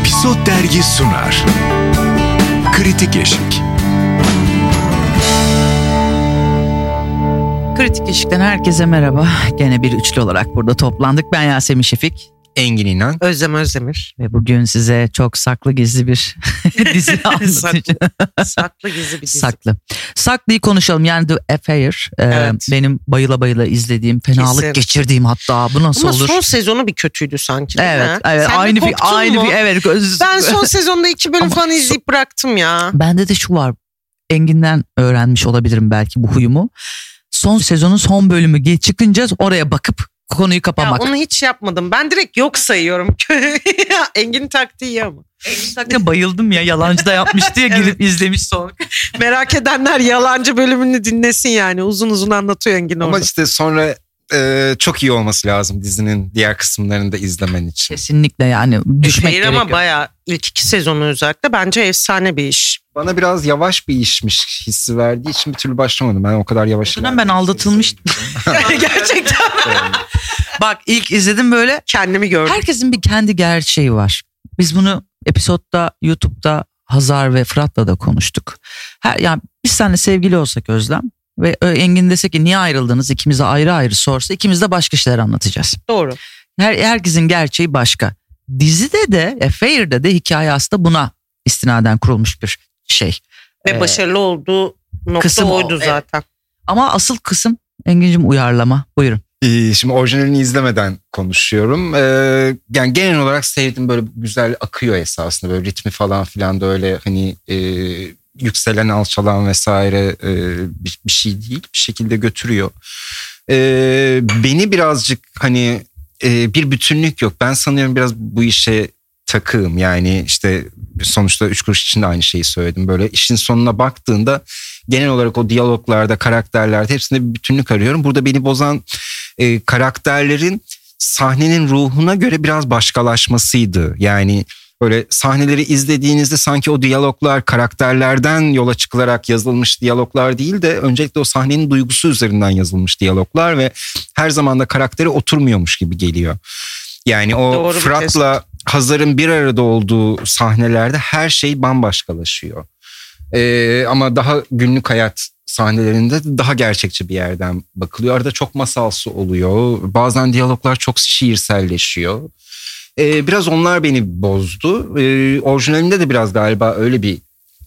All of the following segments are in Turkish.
Episod Dergi sunar. Kritik Eşik. Kritik Eşik'ten herkese merhaba. Gene bir üçlü olarak burada toplandık. Ben Yasemin Şefik Engin İnan. Özlem Özdemir. ve bugün size çok saklı gizli bir dizi anlatacağım. Saklı gizli bir dizi. Saklı. Saklıyı konuşalım. Yani The Affair. e, Evet. benim bayıla bayıla izlediğim, fenalık Kesin. geçirdiğim hatta. Bu nasıl Ama olur? son sezonu bir kötüydü sanki değil evet, mi? evet. Sen aynı bir aynı mu? bir evet. Ben son sezonda iki bölüm Ama falan izleyip bıraktım ya. Bende de şu var. Engin'den öğrenmiş olabilirim belki bu huyumu. Son sezonun son bölümü geç çıkınca oraya bakıp konuyu Ya kapamak. onu hiç yapmadım. Ben direkt yok sayıyorum. Engin taktiği iyi ama. Engin bayıldım ya yalancı da yapmıştı ya girip izlemiş son. Merak edenler yalancı bölümünü dinlesin yani. Uzun uzun anlatıyor Engin Ama orada. işte sonra e, çok iyi olması lazım dizinin diğer kısımlarını da izlemen için. Kesinlikle yani düşmek Hayır gerekiyor. ama bayağı ilk iki sezonu özellikle bence efsane bir iş. Bana biraz yavaş bir işmiş hissi verdiği için bir türlü başlamadım. Ben o kadar yavaş. O dönem ben aldatılmıştım. Gerçekten Bak ilk izledim böyle kendimi gördüm. herkesin bir kendi gerçeği var. Biz bunu episodda YouTube'da Hazar ve Fırat'la da konuştuk. Her, yani biz seninle sevgili olsak Özlem ve e, Engin dese ki niye ayrıldınız ikimize ayrı ayrı sorsa ikimiz de başka şeyler anlatacağız. Doğru. Her, herkesin gerçeği başka. Dizide de Affair'de de hikaye aslında buna istinaden kurulmuş bir şey. Ve Ee, başarılı olduğu nokta kısım o, oydu evet. zaten. Ama asıl kısım Engin'cim uyarlama. Buyurun. Ee, Şimdi orijinalini izlemeden konuşuyorum. Ee, yani genel olarak sevdim böyle güzel akıyor esasında böyle ritmi falan filan da öyle hani e, yükselen alçalan vesaire e, bir, bir şey değil bir şekilde götürüyor. Ee, beni birazcık hani e, bir bütünlük yok. Ben sanıyorum biraz bu işe takığım yani işte sonuçta üç kuruş için de aynı şeyi söyledim. Böyle işin sonuna baktığında genel olarak o diyaloglarda, karakterlerde hepsinde bir bütünlük arıyorum. Burada beni bozan e, karakterlerin sahnenin ruhuna göre biraz başkalaşmasıydı. Yani böyle sahneleri izlediğinizde sanki o diyaloglar karakterlerden yola çıkılarak yazılmış diyaloglar değil de öncelikle o sahnenin duygusu üzerinden yazılmış diyaloglar ve her zaman da karakteri oturmuyormuş gibi geliyor. Yani o Doğru Fırat'la Hazar'ın bir arada olduğu sahnelerde her şey bambaşkalaşıyor. Ee, ama daha günlük hayat sahnelerinde de daha gerçekçi bir yerden bakılıyor. Arada çok masalsı oluyor. Bazen diyaloglar çok şiirselleşiyor. Ee, biraz onlar beni bozdu. Ee, orijinalinde de biraz galiba öyle bir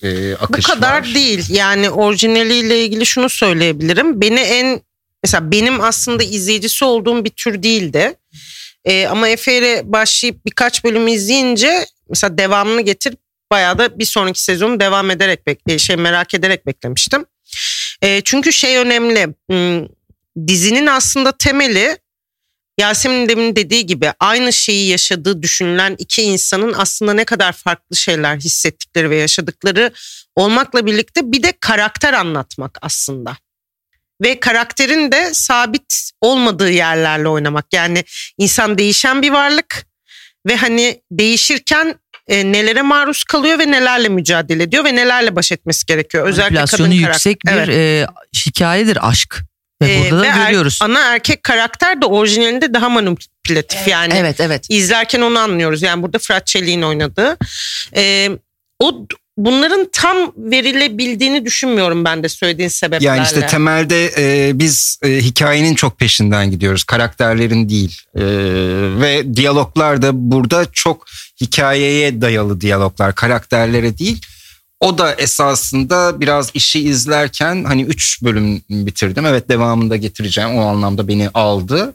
e, Bu akış kadar var. değil. Yani orijinaliyle ilgili şunu söyleyebilirim. Beni en mesela benim aslında izleyicisi olduğum bir tür değildi. Ee, ama Efe'yle başlayıp birkaç bölüm izleyince mesela devamını getirip bayağı da bir sonraki sezonu devam ederek bekle şey merak ederek beklemiştim. Ee, çünkü şey önemli. hmm, Dizinin aslında temeli Yasemin demin dediği gibi aynı şeyi yaşadığı düşünülen iki insanın aslında ne kadar farklı şeyler hissettikleri ve yaşadıkları olmakla birlikte bir de karakter anlatmak aslında. Ve karakterin de sabit olmadığı yerlerle oynamak. Yani insan değişen bir varlık ve hani değişirken e, nelere maruz kalıyor ve nelerle mücadele ediyor ve nelerle baş etmesi gerekiyor. Özellikle kadın Manipülasyonu karakter. yüksek bir Evet. e, hikayedir aşk. Ve Ee, burada da ve er- görüyoruz. ana erkek karakter de orijinalinde daha manipülatif yani. evet evet. izlerken onu anlıyoruz. Yani burada Fırat Çelik'in oynadığı. Ee, o bunların tam verilebildiğini düşünmüyorum ben de söylediğin sebeplerle. Yani işte temelde e, biz e, hikayenin çok peşinden gidiyoruz. Karakterlerin değil. E, ve diyaloglar da burada çok hikayeye dayalı diyaloglar. Karakterlere değil. O da esasında biraz işi izlerken hani 3 bölüm bitirdim. Evet devamında getireceğim. O anlamda beni aldı.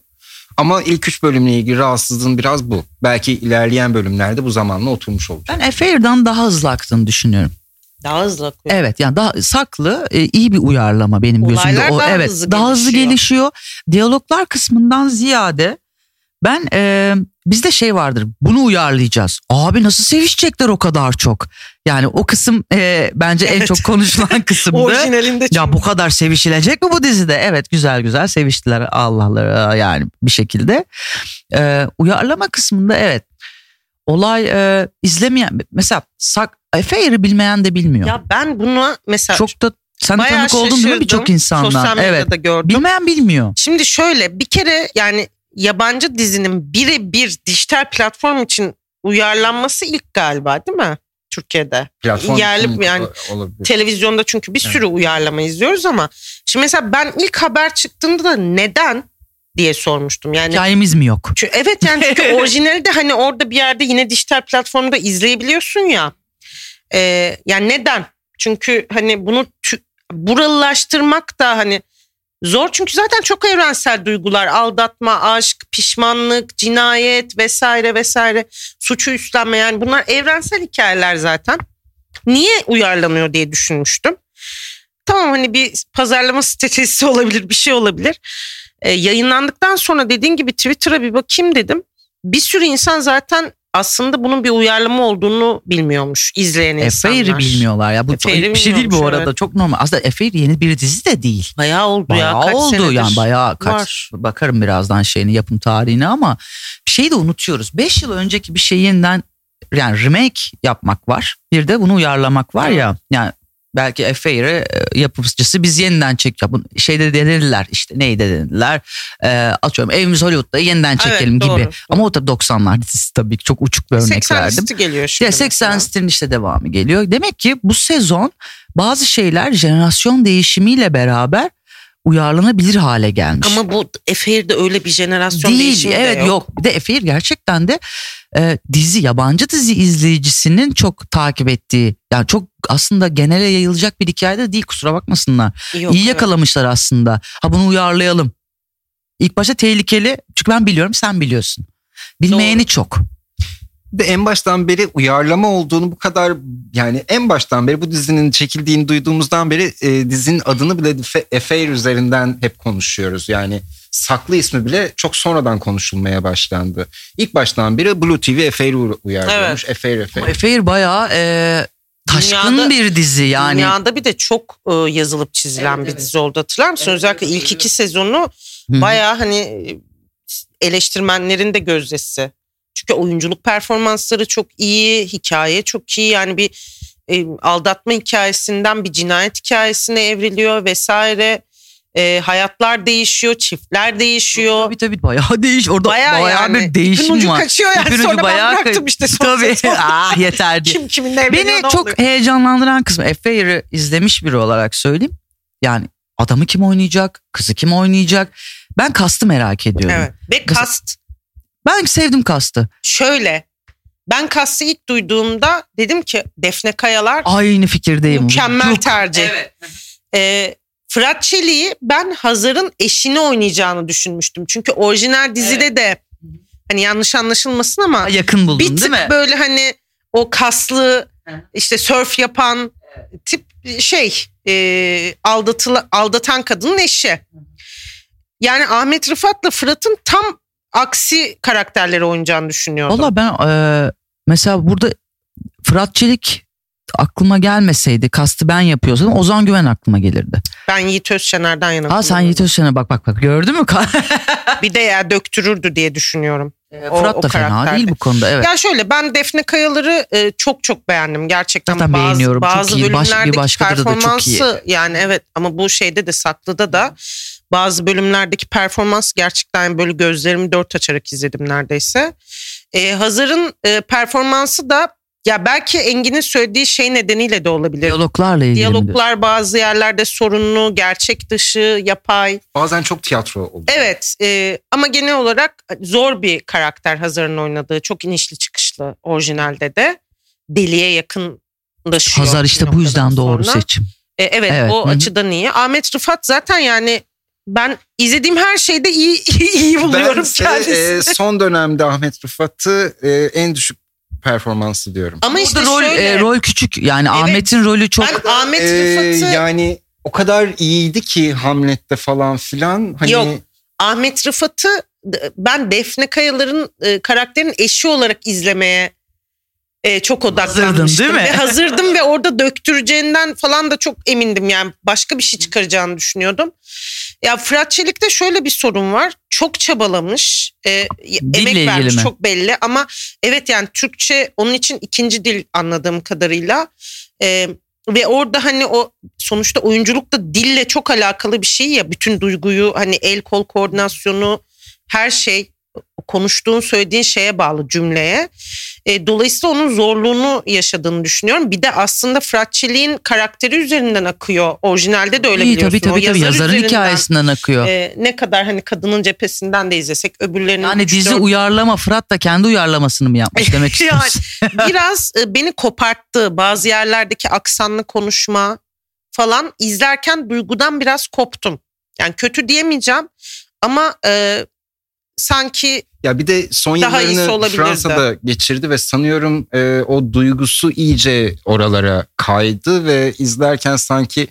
Ama ilk 3 bölümle ilgili rahatsızlığım biraz bu. Belki ilerleyen bölümlerde bu zamanla oturmuş olacak. Ben Affair'dan daha hızlı aktığını düşünüyorum. daha hızlı akıyor. Evet yani daha saklı e, iyi bir uyarlama benim gözümde. Olaylar O daha evet hızlı daha hızlı gelişiyor. gelişiyor. Diyaloglar kısmından ziyade ben e, bizde şey vardır. Bunu uyarlayacağız. Abi nasıl sevişecekler o kadar çok. Yani o kısım e, bence en Evet. çok konuşulan kısımdı. Orijinalinde Ya çünkü. bu kadar sevişilecek mi bu dizide? Evet güzel güzel seviştiler Allah'ları yani bir şekilde. Ee, uyarlama kısmında evet. Olay e, izlemeyen mesela sak, Affair'ı bilmeyen de bilmiyor. Ya ben bunu mesela çok da sen bayağı tanık oldun değil mi birçok insandan? Sosyal Evet. medyada gördüm. Bilmeyen bilmiyor. Şimdi şöyle bir kere yani yabancı dizinin birebir dijital platform için uyarlanması ilk galiba değil mi? Türkiye'de. Platform Yerli yani olabilir. Televizyonda çünkü bir sürü uyarlama izliyoruz ama şimdi mesela ben ilk haber çıktığında da neden diye sormuştum. Yani Hikayemiz mi yok? Çünkü- evet yani çünkü orijinali de hani orada bir yerde yine dijital platformda izleyebiliyorsun ya. Ee, yani neden? Çünkü hani bunu tü- buralılaştırmak da hani zor çünkü zaten çok evrensel duygular aldatma, aşk, pişmanlık, cinayet vesaire vesaire suçu üstlenme yani bunlar evrensel hikayeler zaten. Niye uyarlanıyor diye düşünmüştüm. Tamam hani bir pazarlama stratejisi olabilir bir şey olabilir. Ee, yayınlandıktan sonra dediğin gibi Twitter'a bir bakayım dedim. Bir sürü insan zaten aslında bunun bir uyarlama olduğunu bilmiyormuş izleyen insanlar. Efe'yi bilmiyorlar ya. Bu Efe'yi bir şey değil bu arada. evet. Çok normal. Aslında Efe yeni bir dizi de değil. Bayağı oldu ya. Bayağı Kaç oldu senedir yani bayağı kaç var. bakarım birazdan şeyini yapım tarihine ama bir şeyi de unutuyoruz. 5 yıl önceki bir şeyi yeniden yani remake yapmak var. Bir de bunu uyarlamak var ya. Yani belki Affair'ı e, yapımcısı biz yeniden çek ya bu şeyde denediler işte neydi denediler e, atıyorum evimiz Hollywood'da yeniden Evet, çekelim doğru. gibi ama o tabii 90'lar dizisi tabii ki çok uçuk bir örnek 80 verdim. listi geliyor şimdi. Ya 80 mesela. stilin işte devamı geliyor. Demek ki bu sezon bazı şeyler jenerasyon değişimiyle beraber uyarlanabilir hale gelmiş. Ama bu Efe'de öyle bir jenerasyon Değil değişimi de evet yok. Bir de Efe'yi gerçekten de e, dizi yabancı dizi izleyicisinin çok takip ettiği yani çok aslında genele yayılacak bir hikayede değil kusura bakmasınlar. Yok, İyi evet. yakalamışlar aslında. Ha bunu uyarlayalım. İlk başta tehlikeli çünkü ben biliyorum sen biliyorsun. Bilmeyeni Doğru. çok. Bir de en baştan beri uyarlama olduğunu bu kadar yani en baştan beri bu dizinin çekildiğini duyduğumuzdan beri e, dizinin adını bile Affair üzerinden hep konuşuyoruz. Yani saklı ismi bile çok sonradan konuşulmaya başlandı. İlk baştan beri Blue TV Affair'i u- uyarlıyormuş. Affair Affair. Efeir bayağı e, taşkın Dünyada- bir dizi yani. Dünyada bir de çok e, yazılıp çizilen bir dizi oldu hatırlar mısın? Özellikle ilk iki sezonu Hı. bayağı hani e, eleştirmenlerin de gözdesi. Çünkü oyunculuk performansları çok iyi, hikaye çok iyi. Yani bir e, aldatma hikayesinden bir cinayet hikayesine evriliyor vesaire. E, hayatlar değişiyor, çiftler değişiyor. Tabii tabii bayağı değiş. Orada bayağı, Bayağı, yani bir değişim ipin ucu var. kaçıyor yani. İpin ucu Sonra bayağı ben bıraktım işte son Tabii. sezon. ah yeter diye. Kim kiminle evleniyor Beni ne çok oluyor? heyecanlandıran kısmı Affair'ı izlemiş biri olarak söyleyeyim. Yani adamı kim oynayacak? Kızı kim oynayacak? Ben kastı merak ediyorum. Evet. Ve kast Ben sevdim kastı. şöyle. Ben kastı ilk duyduğumda dedim ki Defne Kayalar Aynı fikirdeyim. mükemmel Çok- tercih. Ee, Fırat Çelik'i ben Hazar'ın eşini oynayacağını düşünmüştüm. Çünkü orijinal dizide de hani yanlış anlaşılmasın ama yakın buldun bir değil tık mi? böyle hani o kaslı işte surf yapan tip şey e, aldatılı, aldatan kadının eşi. Yani Ahmet Rıfat'la Fırat'ın tam aksi karakterleri oynayacağını düşünüyordum. Valla ben e, mesela burada Fırat Çelik aklıma gelmeseydi kastı ben yapıyorsam Ozan Güven aklıma gelirdi. Ben Yiğit Özşener'den yana. Ha sen. Yiğit Özşen'e bak bak bak gördün mü? Bir de ya döktürürdü diye düşünüyorum. O- Fırat o da fena karakterde. değil bu konuda evet. Ya şöyle ben Defne Kayalar'ı e, çok çok beğendim gerçekten. Zaten bazı, beğeniyorum, çok Bazı iyi. Baş- bir başkada da çok performansı yani evet ama bu şeyde de saklıda da bazı bölümlerdeki performans gerçekten böyle gözlerimi dört açarak izledim neredeyse. E, Hazar'ın e, performansı da ya belki Engin'in söylediği şey nedeniyle de olabilir. Diyaloglarla ilgili midir? Diyaloglar bazı yerlerde sorunlu, gerçek dışı, yapay. Bazen çok tiyatro oluyor. Evet e, ama genel olarak zor bir karakter Hazar'ın oynadığı. Çok inişli çıkışlı orijinalde de. Deliye yakınlaşıyor. Hazar işte bu yüzden doğru sonra. seçim. E, evet, Evet, o hı açıdan iyi. Ahmet Rıfat zaten yani ben izlediğim her şeyde iyi iyi buluyorum Ben ise, kendisini. e, son dönemde Ahmet Rıfat'ı e, en düşük performansı diyorum. ama işte Burada rol, şöyle e, rol küçük yani Ahmet'in rolü çok ben Ahmet Ee, Rıfat'ı yani o kadar iyiydi ki Hamlet'te falan filan. Hani Yok. Ahmet Rıfat'ı ben Defne Kayalar'ın e, karakterin eşi olarak izlemeye e, çok odaklanmıştım. Hazırdın, değil mi? Ve hazırdım ve orada döktüreceğinden falan da çok emindim. Yani başka bir şey çıkaracağını düşünüyordum. Ya Fırat Çelik'te şöyle bir sorun var. Çok çabalamış. E, emek ilgili vermiş mi? çok belli ama evet yani Türkçe onun için ikinci dil anladığım kadarıyla. E, ve orada hani o sonuçta oyunculuk da dille çok alakalı bir şey ya. Bütün duyguyu hani el kol koordinasyonu her şey konuştuğun söylediğin şeye bağlı cümleye. E, dolayısıyla onun zorluğunu yaşadığını düşünüyorum. Bir de aslında Fırat Çelik'in karakteri üzerinden akıyor. Orijinalde de öyle İyi, biliyorsun. tabii tabii, O tabii. yazar yazarın üzerinden, hikayesinden akıyor. e, ne kadar hani kadının cephesinden de izlesek öbürlerinin yani üç, dizi uyarlama Fırat da kendi uyarlamasını mı yapmış demek Yani istiyorsun? biraz e, beni koparttı. Bazı yerlerdeki aksanlı konuşma falan izlerken duygudan biraz koptum. Yani kötü diyemeyeceğim ama e, sanki Ya bir de son Daha yıllarını olabilirdi. Fransa'da geçirdi ve sanıyorum e, o duygusu iyice oralara kaydı ve izlerken sanki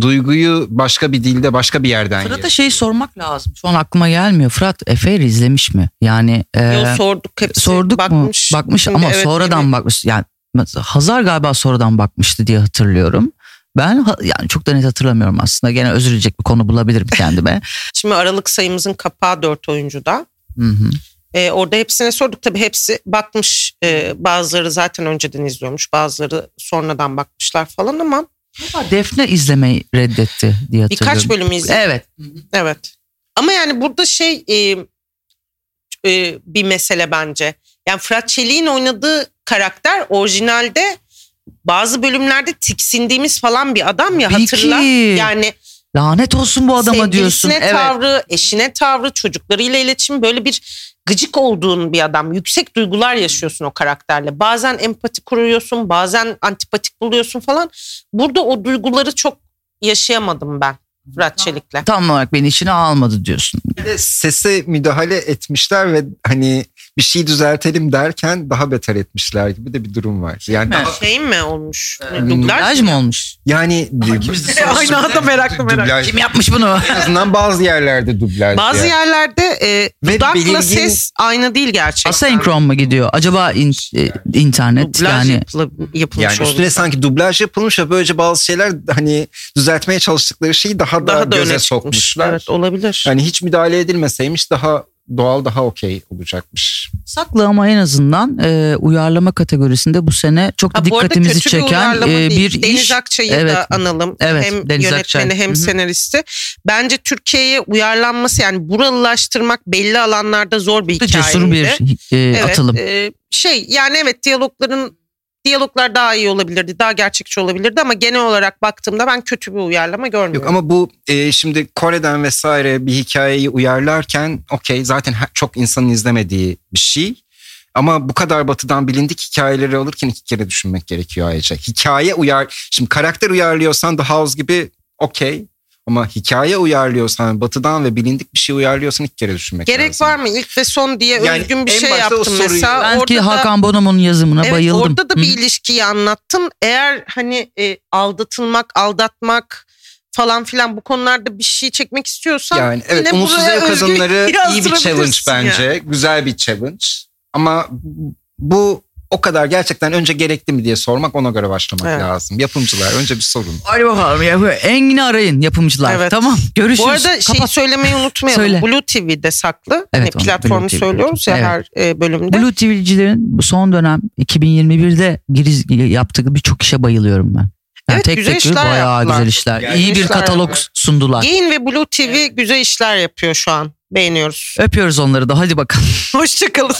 duyguyu başka bir dilde başka bir yerden Fırat'a yaşıyor. şeyi sormak lazım. Şu an aklıma gelmiyor. Fırat Efe'yi izlemiş mi? Yani e, yol sorduk hepsi sorduk bakmış. mu? Bakmış Şimdi ama evet, sonradan gibi. bakmış. Yani Hazar galiba sonradan bakmıştı diye hatırlıyorum. Ben yani çok da net hatırlamıyorum aslında. Gene özür dileyecek bir konu bulabilirim kendime. Şimdi Aralık sayımızın kapağı dört oyuncuda. Hı hı. E, orada hepsine sorduk tabii hepsi bakmış. E, bazıları zaten önceden izliyormuş. Bazıları sonradan bakmışlar falan ama Galiba Defne izlemeyi reddetti diye hatırlıyorum. birkaç bölümü izledik. Evet. Evet. Ama yani burada şey e, e, bir mesele bence. Yani Fırat Çelik'in oynadığı karakter orijinalde bazı bölümlerde tiksindiğimiz falan bir adam ya hatırla. ki. Yani Lanet olsun bu adama diyorsun. sevgilisine Evet. tavrı, eşine tavrı, çocuklarıyla iletişim böyle bir gıcık olduğun bir adam. Yüksek duygular yaşıyorsun o karakterle. Bazen empati kuruyorsun, bazen antipatik buluyorsun falan. Burada o duyguları çok yaşayamadım ben Fırat Çelik'le. Tam olarak beni içine almadı diyorsun. Bir de sese müdahale etmişler ve hani bir şey düzeltelim derken daha beter etmişler gibi de bir durum var. Yani mi? daha- Şey mi olmuş? Dublaj, Dublaj mı olmuş? yani Aynı anda meraklı meraklı. dublaj. Kim yapmış bunu? En azından bazı yerlerde dublaj. Bazı yani. yerlerde e, dudakla belirgin- ses aynı değil gerçekten. Asenkron mu gidiyor? Acaba in- e, internet Dublaj yani yapıla- yapılmış Yani üstüne sanki dublaj yapılmış ve böylece bazı şeyler hani düzeltmeye çalıştıkları şeyi daha da, daha da göze sokmuşlar. Evet olabilir. Yani hiç müdahale edilmeseymiş daha doğal daha okey olacakmış. saklı ama en azından e, uyarlama kategorisinde bu sene çok da Ha, dikkatimizi bir çeken e, değil. bir Deniz iş. Akçay'ı Evet. da analım. Evet, hem Deniz yönetmeni Akçay. hem Hı hı. senaristi. Bence Türkiye'ye uyarlanması yani buralılaştırmak belli alanlarda zor bir hikayeydi. cesur bir e, Evet, atılım. e, şey yani evet diyalogların diyaloglar daha iyi olabilirdi. Daha gerçekçi olabilirdi ama genel olarak baktığımda ben kötü bir uyarlama görmüyorum. Yok ama bu e, şimdi Kore'den vesaire bir hikayeyi uyarlarken okey zaten çok insanın izlemediği bir şey. Ama bu kadar batıdan bilindik hikayeleri alırken iki kere düşünmek gerekiyor ayrıca. Hikaye uyar... Şimdi karakter uyarlıyorsan The House gibi okey. Ama hikaye uyarlıyorsan batıdan ve bilindik bir şey uyarlıyorsan iki kere düşünmek Gerek lazım. var mı ilk ve son diye Yani özgün bir şey yaptım mesela. Ben ki Orada da- Hakan Bonomo'nun yazımına Evet bayıldım. orada da Hı. bir ilişkiyi anlattın. Eğer hani e, aldatılmak, aldatmak falan filan bu konularda bir şey çekmek istiyorsan Yani evet yine umutsuz ev kadınları iyi bir challenge bence. Güzel bir challenge. Ama bu o kadar gerçekten önce gerekli mi diye sormak ona göre başlamak Evet. lazım. Yapımcılar önce bir sorun. Hadi bakalım ya. Engin'i arayın yapımcılar. Evet. Tamam görüşürüz. Bu arada şeyi Kapat. söylemeyi unutmayalım. Söyle. Blue TV'de saklı. hani Evet, onu platformu Blue TV söylüyoruz ya Evet. her bölümde. Blue TV'cilerin son dönem 2021'de giriz yaptığı birçok işe bayılıyorum ben. Yani Evet, tek güzel tek işler bayağı yaptılar. güzel işler. Yani İyi bir katalog yaptılar. sundular. Gain ve Blue TV güzel işler yapıyor şu an. Beğeniyoruz. Öpüyoruz onları da hadi bakalım. Hoşçakalın.